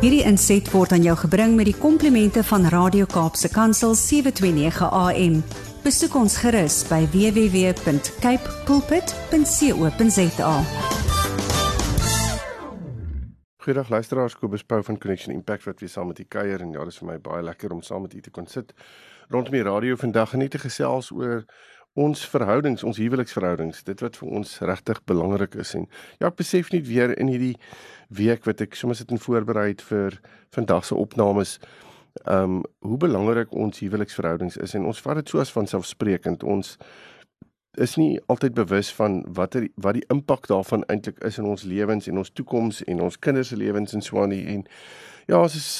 Hierdie inset word aan jou gebring met die komplimente van Radio Kaapse Kansel 729 AM. Besoek ons gerus by www.cape pulpit.co.za. Goeiedag luisteraars, Kobus Pau van Connection Impact wat weer saam met u kuier en ja, dit is vir my baie lekker om saam met u te kon sit rondom die radio vandag en net te gesels oor ons verhoudings, ons huweliksverhoudings, dit wat vir ons regtig belangrik is en ja, ek besef net weer in hierdie week wat ek sommer sit en voorberei vir vandag se opnames, um, hoe belangrik ons huweliksverhoudings is en ons vat dit so as vanselfsprekend. Ons is nie altyd bewus van watter wat die impak daarvan eintlik is in ons lewens en ons toekoms en ons kinders se lewens en so aan en ja, ons is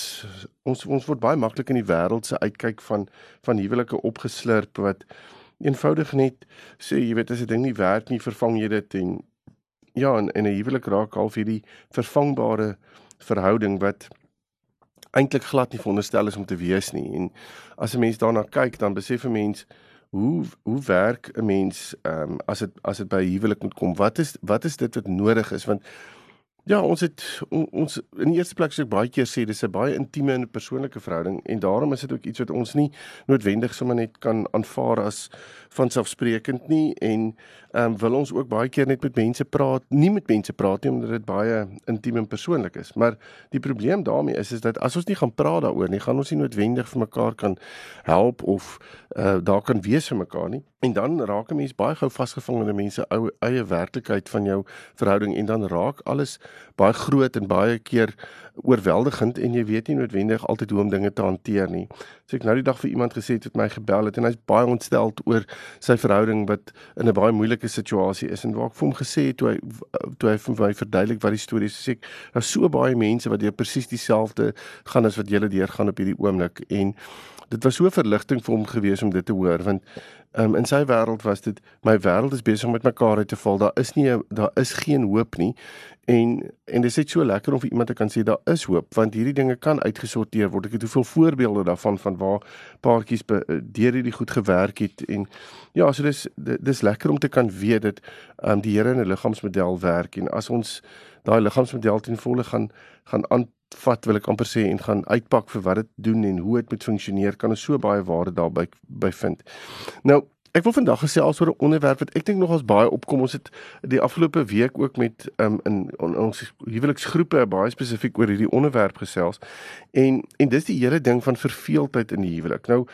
ons ons word baie maklik in die wêreld se uitkyk van van huwelike opgeslurp wat eenvoudig net sê jy weet as 'n ding nie werk nie, vervang jy dit en ja, en in 'n huwelik raak half hierdie vervangbare verhouding wat eintlik glad nie veronderstel is om te wees nie. En as 'n mens daarna kyk, dan besef 'n mens hoe hoe werk 'n mens ehm um, as dit as dit by huwelik moet kom? Wat is wat is dit wat nodig is? Want Ja, ons het on, ons in die eerste plek sê ek baie keer sê dis 'n baie intieme en persoonlike verhouding en daarom is dit ook iets wat ons nie noodwendig sommer net kan aanvaar as vanselfsprekend nie en ehm um, wil ons ook baie keer net met mense praat, nie met mense praat nie omdat dit baie intiem en persoonlik is. Maar die probleem daarmee is is dat as ons nie gaan praat daaroor nie, gaan ons nie noodwendig vir mekaar kan help of uh, daar kan wees vir mekaar nie. En dan raak 'n mens baie gou vasgevang in 'n mens se eie werklikheid van jou verhouding en dan raak alles baie groot en baie keer oorweldigend en jy weet nie noodwendig altyd hoe om dinge te hanteer nie. So ek nou die dag vir iemand gesê het wat my gebel het en hy's baie ontstel oor sy verhouding wat in 'n baie moeilike situasie is en waar ek vir hom gesê het toe hy toe hy vir my verduidelik wat die storie is, sê ek daar's so baie mense wat deur presies dieselfde gaan as wat jy lê deurgaan op hierdie oomblik en dit was so verligting vir hom gewees om dit te hoor want um, in sy wêreld was dit my wêreld is besig om met mekaar uit te val. Daar is nie daar is geen hoop nie. En en dit is net so lekker om vir iemand te kan sê daar is hoop want hierdie dinge kan uitgesorteer word. Ek het hoeveel voorbeelde daarvan van waar paartjies deur hierdie goed gewerk het en ja, so dis dis lekker om te kan weet dat um, die Here in 'n liggaamsmodel werk en as ons daai liggaamsmodel ten volle gaan gaan aan vat wil ek amper sê en gaan uitpak vir wat dit doen en hoe dit moet funksioneer kan ons so baie waarde daarby by vind. Nou Ek wil vandag gesels oor 'n onderwerp wat ek dink nogals baie opkom. Ons het die afgelope week ook met um, in, in ons huweliksgroepe baie spesifiek oor hierdie onderwerp gesels. En en dis die hele ding van verveeldheid in die huwelik. Nou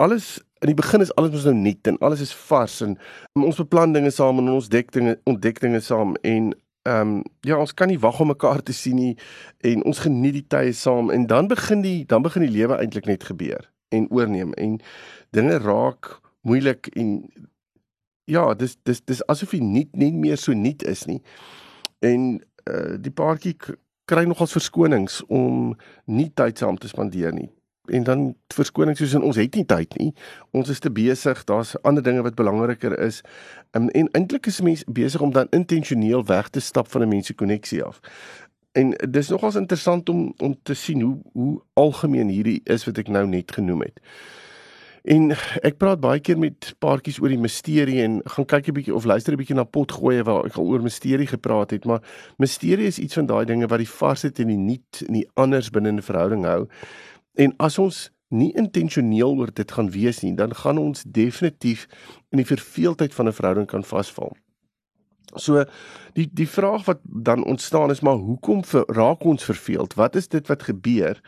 alles in die begin is alles mos nou nuut en alles is vars en ons beplan dinge saam en ons dek dinge ontdek dinge saam en ehm um, ja, ons kan nie wag om mekaar te sien nie en ons geniet die tye saam en dan begin die dan begin die lewe eintlik net gebeur en oorneem en dinge raak moeilik en ja, dis dis dis asof jy nie nie meer so nuut is nie. En uh die paartjie kry nogals verskonings om nie tyd saam te spandeer nie en dan verskoning soos ons het nie tyd nie. Ons is te besig, daar's ander dinge wat belangriker is. Um, en eintlik is mense besig om dan intentioneel weg te stap van 'n mens se koneksie af. En dis nogals interessant om om te sien hoe hoe algemeen hierdie is wat ek nou net genoem het. En ek praat baie keer met paartjies oor die misterie en gaan kyk 'n bietjie of luister 'n bietjie na potgoeie waar ek al oor misterie gepraat het, maar misterie is iets van daai dinge wat die varsheid en die nuut en die anders binne 'n verhouding hou. En as ons nie intentioneel oor dit gaan wees nie, dan gaan ons definitief in die verveeldheid van 'n verhouding kan vasval. So die die vraag wat dan ontstaan is maar hoekom ver, raak ons verveeld? Wat is dit wat gebeur?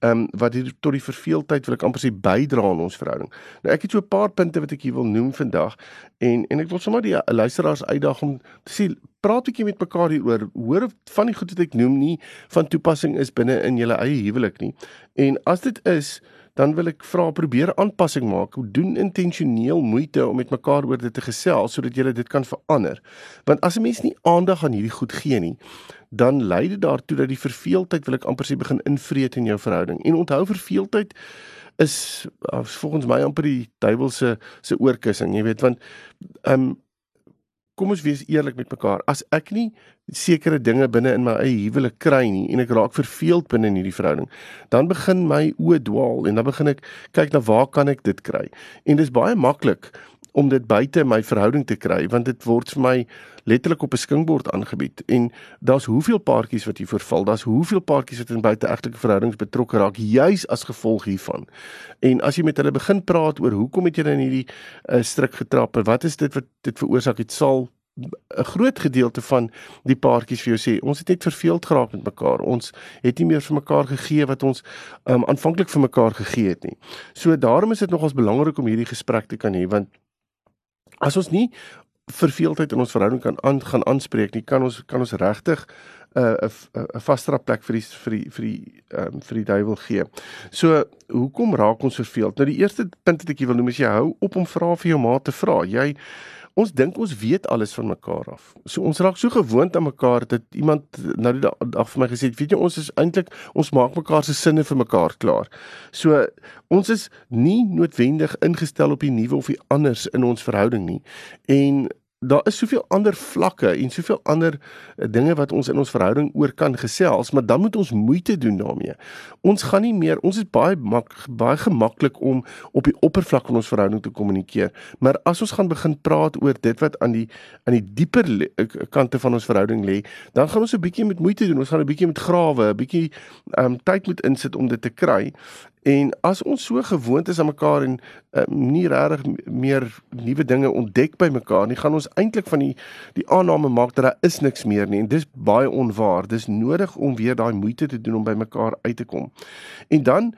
Ehm um, wat hier tot die verveeldheid wil ek amper sê bydra aan ons verhouding. Nou ek het so 'n paar punte wat ek hier wil noem vandag en en ek wil sommer die luisteraars uitdaag om te sê praat 'n bietjie met mekaar hieroor. Hoor van die goed wat ek noem nie van toepassing is binne in julle eie huwelik nie. En as dit is, dan wil ek vra probeer aanpassing maak. Doen intentioneel moeite om met mekaar oor dit te gesels sodat jy dit kan verander. Want as 'n mens nie aandag aan hierdie goed gee nie, dan lei dit daartoe dat die verveeldheid wil ek amper sê begin invreet in jou verhouding. En onthou verveeldheid is volgens my amper die duiwelse se oorkussing, jy weet, want ehm um, kom ons wees eerlik met mekaar. As ek nie sekere dinge binne in my eie huwelik kry nie en ek raak verveeld binne in hierdie verhouding, dan begin my oë dwaal en dan begin ek kyk na waar kan ek dit kry? En dis baie maklik om dit buite my verhouding te kry want dit word vir my letterlik op 'n skinkbord aangebied en daar's hoeveel paartjies wat hier verval daar's hoeveel paartjies wat in buiteegtelike verhoudings betrokke raak juis as gevolg hiervan en as jy met hulle begin praat oor hoekom het jy in hierdie uh, stryk getrap en wat is dit wat dit veroorsaak het sal 'n groot gedeelte van die paartjies vir jou sê ons het net verveeld geraak met mekaar. Ons het nie meer vir mekaar gegee wat ons um, aanvanklik vir mekaar gegee het nie. So daarom is dit nogals belangrik om hierdie gesprek te kan hê want as ons nie verveeldheid in ons verhouding kan aan gaan aanspreek nie, kan ons kan ons regtig 'n uh, 'n vaster plek vir die vir die vir die um, vir die duiwel gee. So, hoekom raak ons verveeld? Nou die eerste punt wat ek wil noem is jy hou op om vra vir jou maat te vra. Jy ons dink ons weet alles van mekaar af. So ons raak so gewoond aan mekaar dat iemand nou die dag vir my gesê het, weet jy ons is eintlik ons maak mekaar se sinne vir mekaar klaar. So ons is nie noodwendig ingestel op die nuwe of die anders in ons verhouding nie. En daar is soveel ander vlakke en soveel ander uh, dinge wat ons in ons verhouding oor kan gesels, maar dan moet ons moeite doen daarmee. Ons gaan nie meer, ons is baie mak, baie gemaklik om op die oppervlak van ons verhouding te kommunikeer, maar as ons gaan begin praat oor dit wat aan die aan die dieper eh, kante van ons verhouding lê, dan gaan ons 'n bietjie met moeite doen. Ons gaan 'n bietjie met grawe, 'n bietjie um, tyd moet insit om dit te kry. En as ons so gewoond is aan mekaar en uh, nie regtig meer nuwe dinge ontdek by mekaar nie, gaan ons eintlik van die die aanname maak dat daar is niks meer nie en dis baie onwaar. Dis nodig om weer daai moeite te doen om by mekaar uit te kom. En dan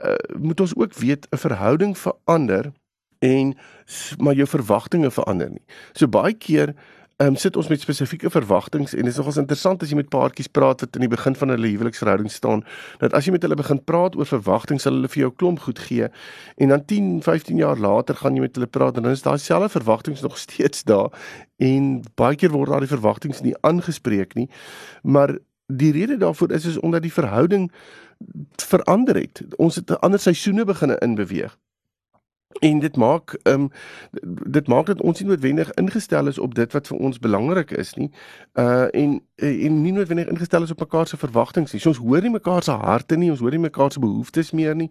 uh, moet ons ook weet 'n verhouding verander en maar jou verwagtinge verander nie. So baie keer um, sit ons met spesifieke verwagtinge en dit is nogals interessant as jy met paartjies praat wat in die begin van hulle huweliksverhouding staan dat as jy met hulle begin praat oor verwagtinge sal hulle vir jou klomp goed gee en dan 10, 15 jaar later gaan jy met hulle praat en dan is daai selfde verwagtinge nog steeds daar en baie keer word daai verwagtinge nie aangespreek nie. Maar die rede daarvoor is is omdat die verhouding verander het. Ons het 'n ander seisoene begine inbeweeg En dit maak ehm um, dit maak dat ons nie noodwendig ingestel is op dit wat vir ons belangrik is nie. Uh en en nie noodwendig ingestel is op mekaar se verwagtinge nie. So ons hoor nie mekaar se harte nie, ons hoor nie mekaar se behoeftes meer nie.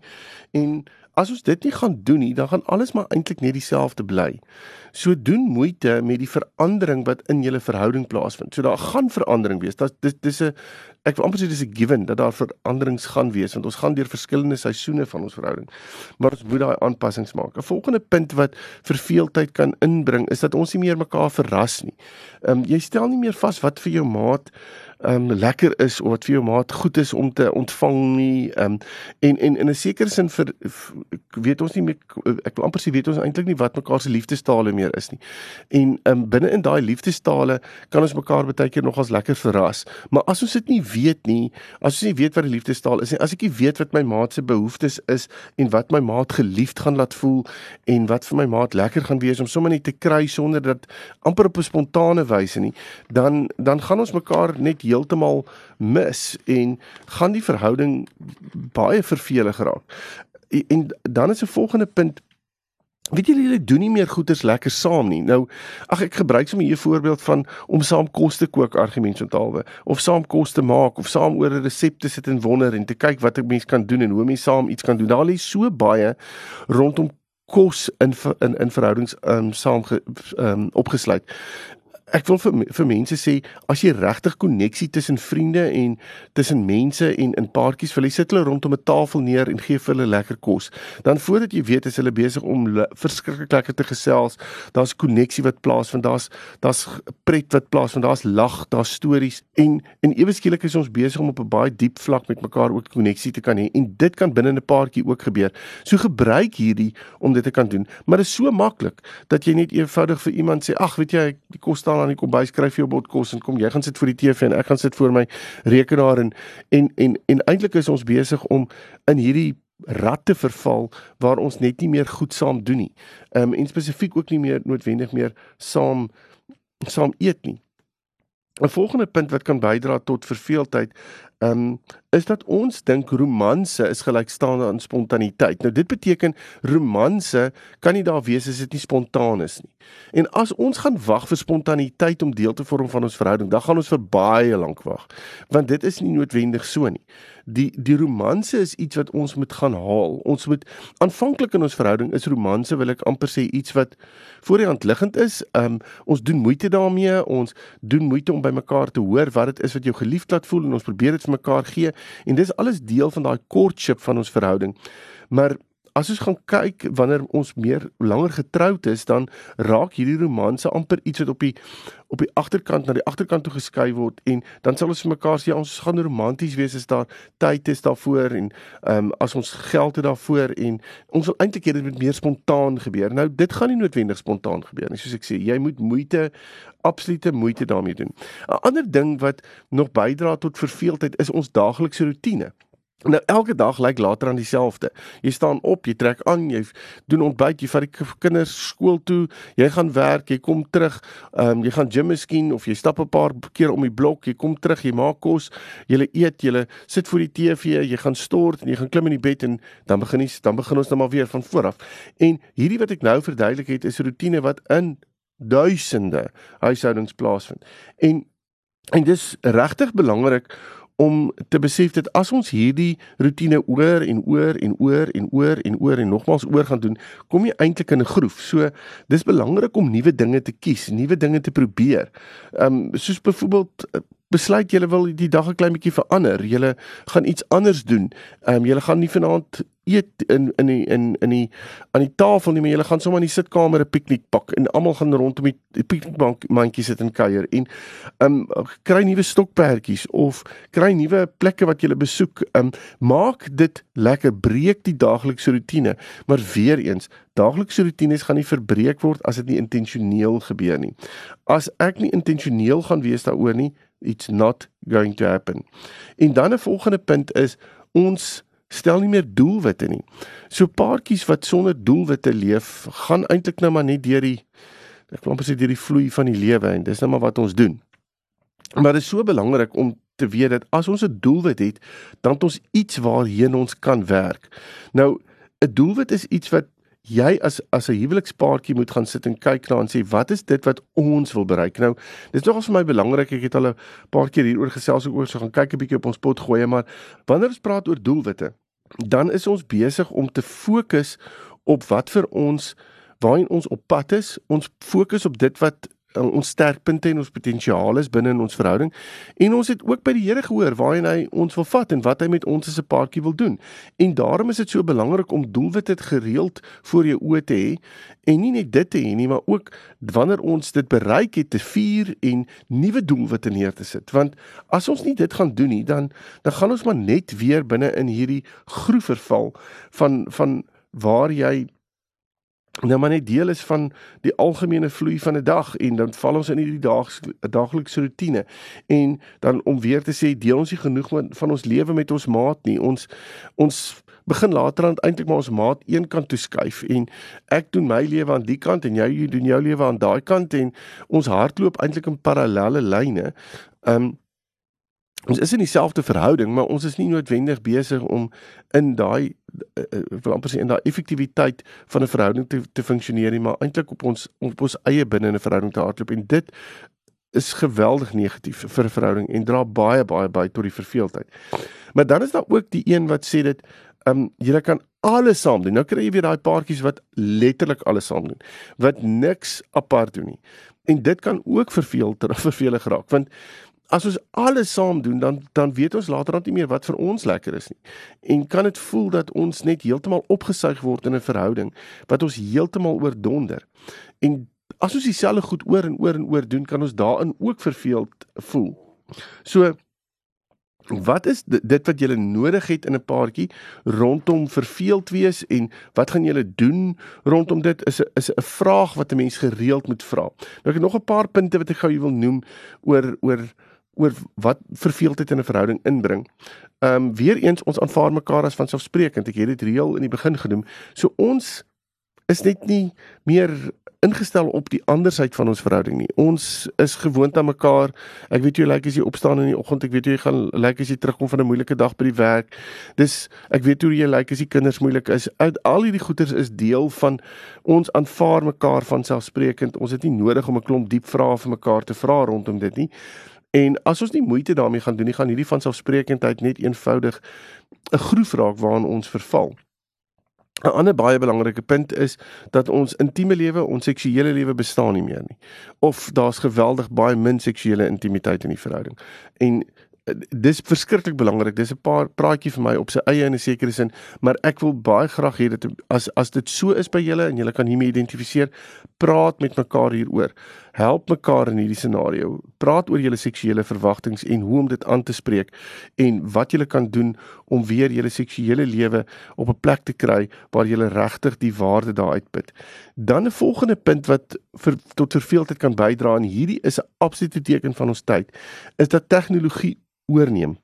En as ons dit nie gaan doen nie, dan gaan alles maar eintlik net dieselfde bly. So doen moeite met die verandering wat in julle verhouding plaasvind. So daar gaan verandering wees. Dit dis dis 'n ek wil amper sê dis 'n given dat daar veranderings gaan wees want ons gaan deur verskillende seisoene van ons verhouding. Maar ons moet daai aanpassings maak. 'n Volgende punt wat verveeldheid kan inbring is dat ons nie meer mekaar verras nie. Ehm um, jy stel nie meer vas wat vir jou maat um, lekker is of wat vir jou maat goed is om te ontvang nie. Um, en en in 'n sekere sin vir weet ons nie meer ek wil amper sê weet ons eintlik nie wat mekaar se liefdestale meer is nie. En um, binne in daai liefdestale kan ons mekaar baie keer nog as lekker verras. Maar as ons dit nie weet nie, as ons nie weet wat die liefdestaal is nie, as ek nie weet wat my maat se behoeftes is en wat my maat geliefd gaan laat voel en wat vir my maat lekker gaan wees om sommer net te kry sonder dat amper op 'n spontane wyse nie, dan dan gaan ons mekaar net heeltemal mis en gaan die verhouding baie vervelig raak. En, dan is 'n volgende punt Weet julle julle doen nie meer goeders lekker saam nie. Nou ag ek gebruik sommer hier 'n voorbeeld van om saam kos te kook argument so taalwe of saam kos te maak of saam oor 'n resep te sit en wonder en te kyk wat 'n mens kan doen en hoe mens saam iets kan doen. Daar lê so baie rondom kos in in in verhoudings um, saam ge, um, opgesluit ek wil vir vir mense sê as jy regtig koneksie tussen vriende en tussen mense en in paartjies wil jy sit hulle rondom 'n tafel neer en gee vir hulle lekker kos. Dan voordat jy weet is hulle besig om verskriklik lekker te gesels. Daar's koneksie wat plaasvind. Daar's daar's pret wat plaasvind. Daar's lag, daar's stories en en ewe skielik is ons besig om op 'n baie diep vlak met mekaar ook koneksie te kan hê en dit kan binne 'n paartjie ook gebeur. So gebruik hierdie om dit te kan doen. Maar dit is so maklik dat jy net eenvoudig vir iemand sê ag weet jy die kos staan aan die kombuis skryf jou bord kos en kom jy gaan sit voor die TV en ek gaan sit voor my rekenaar en en en, en eintlik is ons besig om in hierdie ratte verval waar ons net nie meer goed saam doen nie. Ehm um, en spesifiek ook nie meer noodwendig meer saam saam eet nie. 'n Volgende punt wat kan bydra tot verveeldheid ehm um, is dat ons dink romanse is gelykstaande aan spontaniteit. Nou dit beteken romanse kan nie daar wees as dit nie spontaan is nie. En as ons gaan wag vir spontaniteit om deel te vorm van ons verhouding, dan gaan ons vir baie lank wag. Want dit is nie noodwendig so nie. Die die romanse is iets wat ons moet gaan haal. Ons moet aanvanklik in ons verhouding is romanse wil ek amper sê iets wat voor die hand liggend is. Um ons doen moeite daarmee. Ons doen moeite om by mekaar te hoor wat dit is wat jou geliefd laat voel en ons probeer dit mekaar gee en dis alles deel van daai courtship van ons verhouding. Maar as ons gaan kyk wanneer ons meer langer getroud is, dan raak hierdie romanse amper iets wat op die op die agterkant na die agterkant toe geskuif word en dan sal ons vir mekaar sê ja, ons gaan romanties wees as daar tyd is daarvoor en ehm um, as ons geld het daarvoor en ons wil eintlik hê dit moet meer spontaan gebeur. Nou dit gaan nie noodwendig spontaan gebeur nie. Soos ek sê, jy moet moeite absolute moeite daarmee doen. 'n Ander ding wat nog bydra tot verveeldheid is ons daaglikse rotine. Nou elke dag lyk later aan dieselfde. Jy staan op, jy trek aan, jy doen ontbyt, jy vat die kinders skool toe, jy gaan werk, jy kom terug, ehm um, jy gaan gym miskien of jy stap 'n paar keer om die blok, jy kom terug, jy maak kos, jy eet, jy sit voor die TV, jy gaan stort en jy gaan klim in die bed en dan begin jy dan begin ons nou maar weer van voor af. En hierdie wat ek nou verduidelik het is 'n rotine wat in duisende huishoudings plaasvind. En en dis regtig belangrik om te besef dat as ons hierdie rotine oor en oor en oor en oor en oor en nogmaals oor gaan doen, kom jy eintlik in 'n groef. So dis belangrik om nuwe dinge te kies, nuwe dinge te probeer. Ehm um, soos byvoorbeeld besluit julle wil die dag 'n klein bietjie verander. Julle gaan iets anders doen. Ehm um, julle gaan nie vanaand eet in in die in in die aan die tafel nie, maar julle gaan sommer in die sitkamer 'n piknik pak en almal gaan rondom die, piknikbank mandjie sit en kuier en ehm um, kry nuwe stokperdjies of kry nuwe plekke wat julle besoek. Ehm um, maak dit lekker, breek die daaglikse rotine. Maar weer eens, daaglikse rotines gaan nie verbreek word as dit nie intentioneel gebeur nie. As ek nie intentioneel gaan wees daaroor nie, it's not going to happen. En dan 'n volgende punt is ons stel nie meer doelwitte nie. So paartjies wat sonder doelwitte leef, gaan eintlik nou maar net deur die ek wil amper sê deur die vloei van die lewe en dis nou maar wat ons doen. Maar dit is so belangrik om te weet dat as ons 'n doelwit het, dan het ons iets waarheen ons kan werk. Nou 'n doelwit is iets wat jy as as 'n huwelikspaartjie moet gaan sit en kyk na en sê wat is dit wat ons wil bereik. Nou, dit is nogals vir my belangrik. Ek het al 'n paar keer hieroor gesels oor so gaan kyk 'n bietjie op ons pot gooi, maar wanneer ons praat oor doelwitte, dan is ons besig om te fokus op wat vir ons waarheen ons op pad is. Ons fokus op dit wat ons sterkpunte en ons potensiaal is binne in ons verhouding. En ons het ook by die Here gehoor waarheen hy ons wil vat en wat hy met ons as 'n paartjie wil doen. En daarom is dit so belangrik om doelwitte gereeld voor jou oë te hê en nie net dit te hê nie, maar ook wanneer ons dit bereik het te vier en nuwe doelwitte neer te sit. Want as ons nie dit gaan doen nie, dan dan gaan ons maar net weer binne in hierdie groef verval van van waar jy nou maar net deel is van die algemene vloei van 'n dag en dan val ons in hierdie daags daaglikse rotine. En dan om weer te sê deel ons nie genoeg van ons lewe met ons maat nie. Ons ons begin later aan eintlik maar ons maat een kant toe skuif en ek doen my lewe aan die kant en jy doen jou lewe aan daai kant en ons hardloop eintlik in parallelle lyne. Um ons is in dieselfde verhouding, maar ons is nie noodwendig besig om in daai uh, wil amper sê in daai effektiwiteit van 'n verhouding te te funksioneer nie, maar eintlik op ons op ons eie binne in 'n verhouding te hardloop en dit is geweldig negatief vir 'n verhouding en dra baie baie by tot die verveeldheid. Maar dan is daar ook die een wat sê dit ehm um, jy kan alles saam doen. Nou kry jy weer daai paartjies wat letterlik alles saam doen. Wat niks apart doen nie. En dit kan ook verveel ter vervelig raak want as ons alles saam doen dan dan weet ons later dan nie meer wat vir ons lekker is nie. En kan dit voel dat ons net heeltemal opgesuig word in 'n verhouding wat ons heeltemal oordonder. En as ons dieselfde goed oor en oor en oor doen, kan ons daarin ook verveeld voel. So Wat is dit wat jy nodig het in 'n paartjie rondom verveeld wees en wat gaan julle doen rondom dit is 'n is 'n vraag wat 'n mens gereeld moet vra. Nou ek het nog 'n paar punte wat ek gou wil noem oor oor oor wat verveeldheid in 'n verhouding inbring. Ehm um, weer eens ons aanvaar mekaar as vanselfsprekend. Ek het dit reël in die begin genoem. So ons is net nie meer ingestel op die ander sy van ons verhouding nie. Ons is gewoond aan mekaar. Ek weet jy lyk like as jy opstaan in die oggend, ek weet jy gaan lyk like as jy terugkom van 'n moeilike dag by die werk. Dis ek weet hoe jy lyk like as die kinders moeilik is. Uit al hierdie goeters is deel van ons aanvaar mekaar van selfsprekend. Ons het nie nodig om 'n klomp diep vrae vir mekaar te vra rondom dit nie. En as ons nie moeite daarmee gaan doen nie, gaan hierdie van selfsprekendheid net eenvoudig 'n groef raak waaraan ons verval. 'n ander baie belangrike punt is dat ons intieme lewe, ons seksuele lewe bestaan nie meer nie. Of daar's geweldig baie min seksuele intimiteit in die verhouding. En eh, dis verskriklik belangrik. Dis 'n paar praatjie vir my op sy eie in 'n sekere sin, maar ek wil baie graag hê dat as as dit so is by julle en julle kan hiermee identifiseer, praat met mekaar hieroor help mekaar in hierdie scenario. Praat oor julle seksuele verwagtinge en hoe om dit aan te spreek en wat julle kan doen om weer julle seksuele lewe op 'n plek te kry waar julle regtig die waarde daar uitput. Dan 'n volgende punt wat vir tot verveeldheid kan bydra en hierdie is 'n absolute teken van ons tyd, is dat tegnologie oorneem.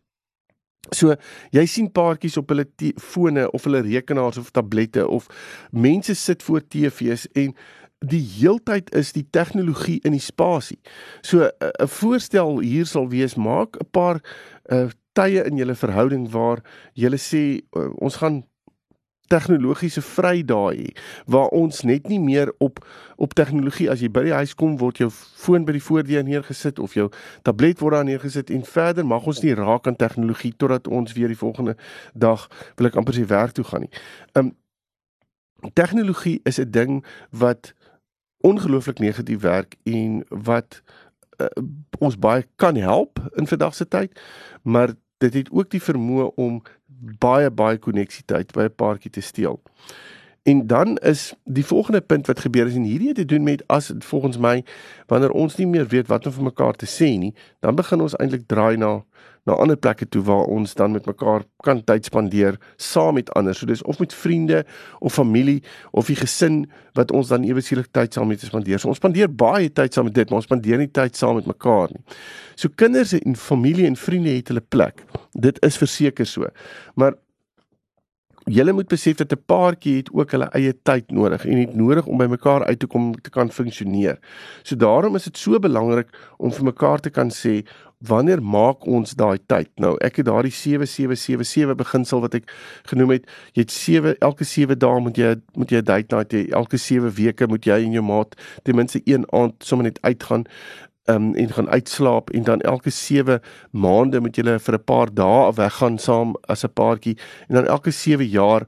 So jy sien paartjies op hulle fone of hulle rekenaars of tablette of mense sit voor TV's en die heeltyd is die tegnologie in die spasie. So eh, 'n uh, voorstel hier sal wees maak 'n paar uh, tye in julle verhouding waar julle sê uh, ons gaan tegnologiese vrydae hê waar ons net nie meer op op tegnologie as jy by die huis kom word jou foon by die voordeur neergesit of jou tablet word daar neergesit en verder mag ons nie raak aan tegnologie totdat ons weer die volgende dag wil ek amper sy werk toe gaan nie. Um tegnologie is 'n ding wat ongelooflik negatief werk en wat uh, ons baie kan help in vandag se tyd, maar dit het ook die vermoë om baie baie koneksietyd by 'n paartjie te steel. En dan is die volgende punt wat gebeur is en hierdie het te doen met as volgens my wanneer ons nie meer weet wat om vir mekaar te sê nie, dan begin ons eintlik draai na na ander plekke toe waar ons dan met mekaar kan tyd spandeer saam met ander. So dis of met vriende of familie of die gesin wat ons dan ewe skielik tyd saam met spandeer. So ons spandeer baie tyd saam met dit, maar ons spandeer nie tyd saam met mekaar nie. So kinders en familie en vriende het hulle plek. Dit is verseker so. Maar Julle moet besef dat 'n paartjie het ook hulle eie tyd nodig en het nodig om by mekaar uit te kom te kan funksioneer. So daarom is dit so belangrik om vir mekaar te kan sê wanneer maak ons daai tyd? Nou, ek het daardie 7777 beginsel wat ek genoem het. Jy het 7 elke 7 dae moet jy moet jy 'n date night hê. Elke 7 weke moet jy en jou maat ten minste een aand sommer net uitgaan um, en gaan uitslaap en dan elke 7 maande moet julle vir 'n paar dae weggaan saam as 'n paartjie en dan elke 7 jaar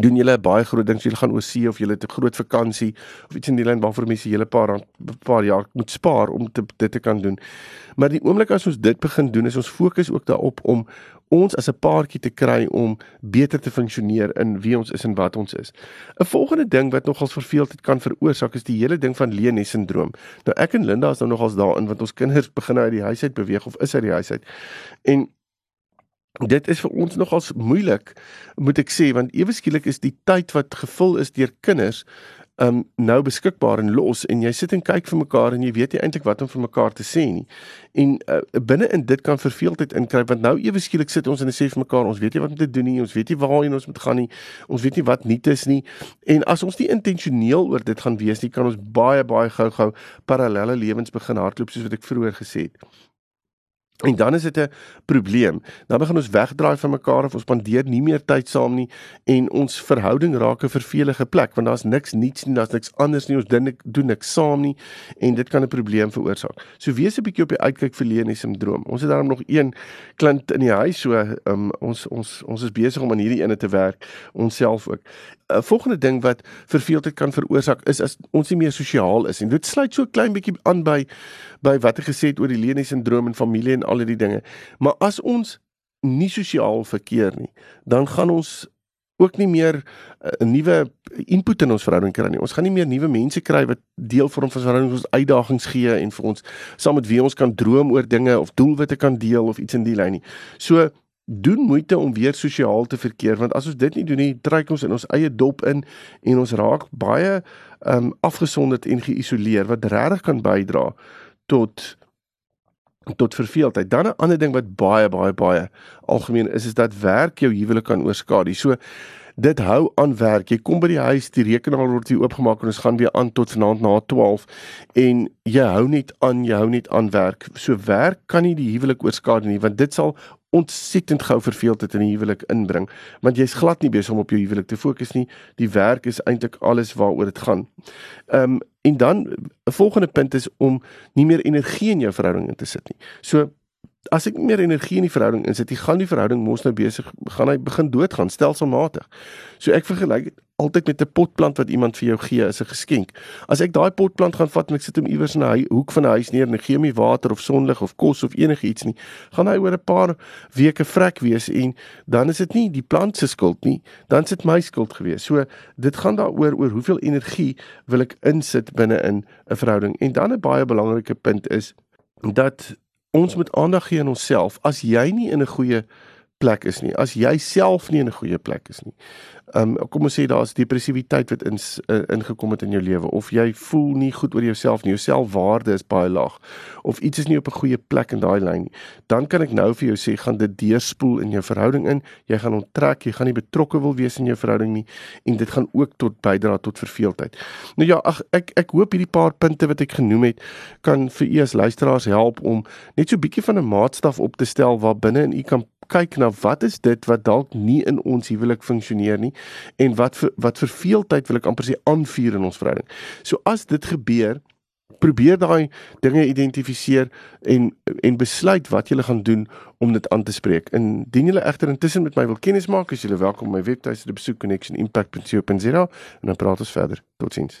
doen julle baie groot ding, julle gaan oor see of julle het 'n groot vakansie of iets in die lyn waarvoor mense julle paar rand paar jaar moet spaar om te, dit te kan doen. Maar die oomblik as ons dit begin doen, is ons fokus ook daarop om ons as 'n paartjie te kry om beter te funksioneer in wie ons is en wat ons is. 'n Volgende ding wat nogals verveeldheid kan veroorsaak is die hele ding van Leonie sindroom. Nou ek en Linda is nou nogals daarin want ons kinders begin uit die huis uit beweeg of is uit die huis uit. En Dit is vir ons nogals moeilik moet ek sê want ewe skielik is die tyd wat gevul is deur kinders um nou beskikbaar en los en jy sit en kyk vir mekaar en jy weet nie eintlik wat om vir mekaar te sê nie. En uh, binne in dit kan verveeldheid inkruip want nou ewe skielik sit ons en sê vir mekaar ons weet nie wat om te doen nie, ons weet nie waarheen ons moet gaan nie. Ons weet nie wat nuut is nie. En as ons nie intentioneel oor dit gaan wees nie, kan ons baie baie gou-gou parallelle lewens begin hardloop soos wat ek vroeër gesê het. En dan is dit 'n probleem. Dan begin ons wegdraai van mekaar of ons spandeer nie meer tyd saam nie en ons verhouding raak 'n vervelige plek want daar's niks nuuts nie, daar's niks anders nie, ons doen nik, doen niks saam nie en dit kan 'n probleem veroorsaak. So wees 'n bietjie op die uitkyk vir Leonie sindroom. Ons het daarom nog een klint in die huis so um, ons ons ons is besig om aan hierdie ene te werk onsself ook. 'n volgende ding wat verveeldheid kan veroorsaak is as ons nie meer sosiaal is en dit sluit so klein bietjie aan by by wat ek gesê het oor die Leonie sindroom en familie en al die dinge. Maar as ons nie sosiaal verkeer nie, dan gaan ons ook nie meer eh, 'n uh, nuwe input in ons verhouding kry nie. Ons gaan nie meer nuwe mense kry wat deel vorm van ons verhouding, ons uitdagings gee en vir ons saam met wie ons kan droom oor dinge of doelwitte kan deel of iets in die lyn nie. So doen moeite om weer sosiaal te verkeer want as ons dit nie doen nie, trek ons in ons eie dop in en ons raak baie um afgesonderd en geïsoleer wat regtig kan bydra tot tot verveeldheid. Dan 'n ander ding wat baie baie baie algemeen is is dat werk jou huwelik kan oorskadu. So dit hou aan werk. Jy kom by die huis, die rekenaar word hier oopgemaak en ons gaan weer aan tot vanaand na 12 en jy hou net aan, jy hou net aan werk. So werk kan nie die huwelik oorskadu nie want dit sal ontsettend gou verveeldheid in die huwelik inbring want jy's glad nie besig om op jou huwelik te fokus nie die werk is eintlik alles waaroor dit gaan. Ehm um, en dan 'n volgende punt is om nie meer energie in jou verhouding in te sit nie. So as ek meer energie in die verhouding insit, jy gaan die verhouding mos nou besig gaan hy begin doodgaan stelselmatig. So ek vergelyk dit altyd met 'n potplant wat iemand vir jou gee as 'n geskenk. As ek daai potplant gaan vat en ek sit hom iewers in 'n hoek van 'n huis neer en ek gee hom nie water of sonlig of kos of enigiets nie, gaan hy oor 'n paar weke vrek wees en dan is dit nie die plant se skuld nie, dan is dit my skuld gewees. So dit gaan daaroor oor hoeveel energie wil ek insit binne in 'n verhouding. En dan 'n baie belangrike punt is dat ons moet aandag gee aan onsself. As jy nie in 'n goeie plek is nie as jy self nie in 'n goeie plek is nie um, kom ons sê daar's depressiwiteit wat in uh, ingekom het in jou lewe of jy voel nie goed oor jouself nie, jou selfwaarde is baie laag of iets is nie op 'n goeie plek in daai lyn nie, dan kan ek nou vir jou sê gaan dit deurspoel in jou verhouding in. Jy gaan onttrek, jy gaan nie betrokke wil wees in jou verhouding nie en dit gaan ook tot bydra tot verveeldheid. Nou ja, ag ek ek hoop hierdie paar punte wat ek genoem het kan vir u as luisteraars help om net so 'n bietjie van 'n maatstaf op te stel waar binne in u kan kyk na wat is dit wat dalk nie in ons huwelik funksioneer nie en wat vir, wat verveeldheid wil ek amper sê aanvuur in ons verhouding. So as dit gebeur, probeer daai dinge identifiseer en en besluit wat jy gaan doen om dit aan te spreek. Indien jy egter intussen met my wil kennis maak, is jy welkom om my webtuiste te besoek connectionimpact.co.za en dan praat ons verder. Totsiens.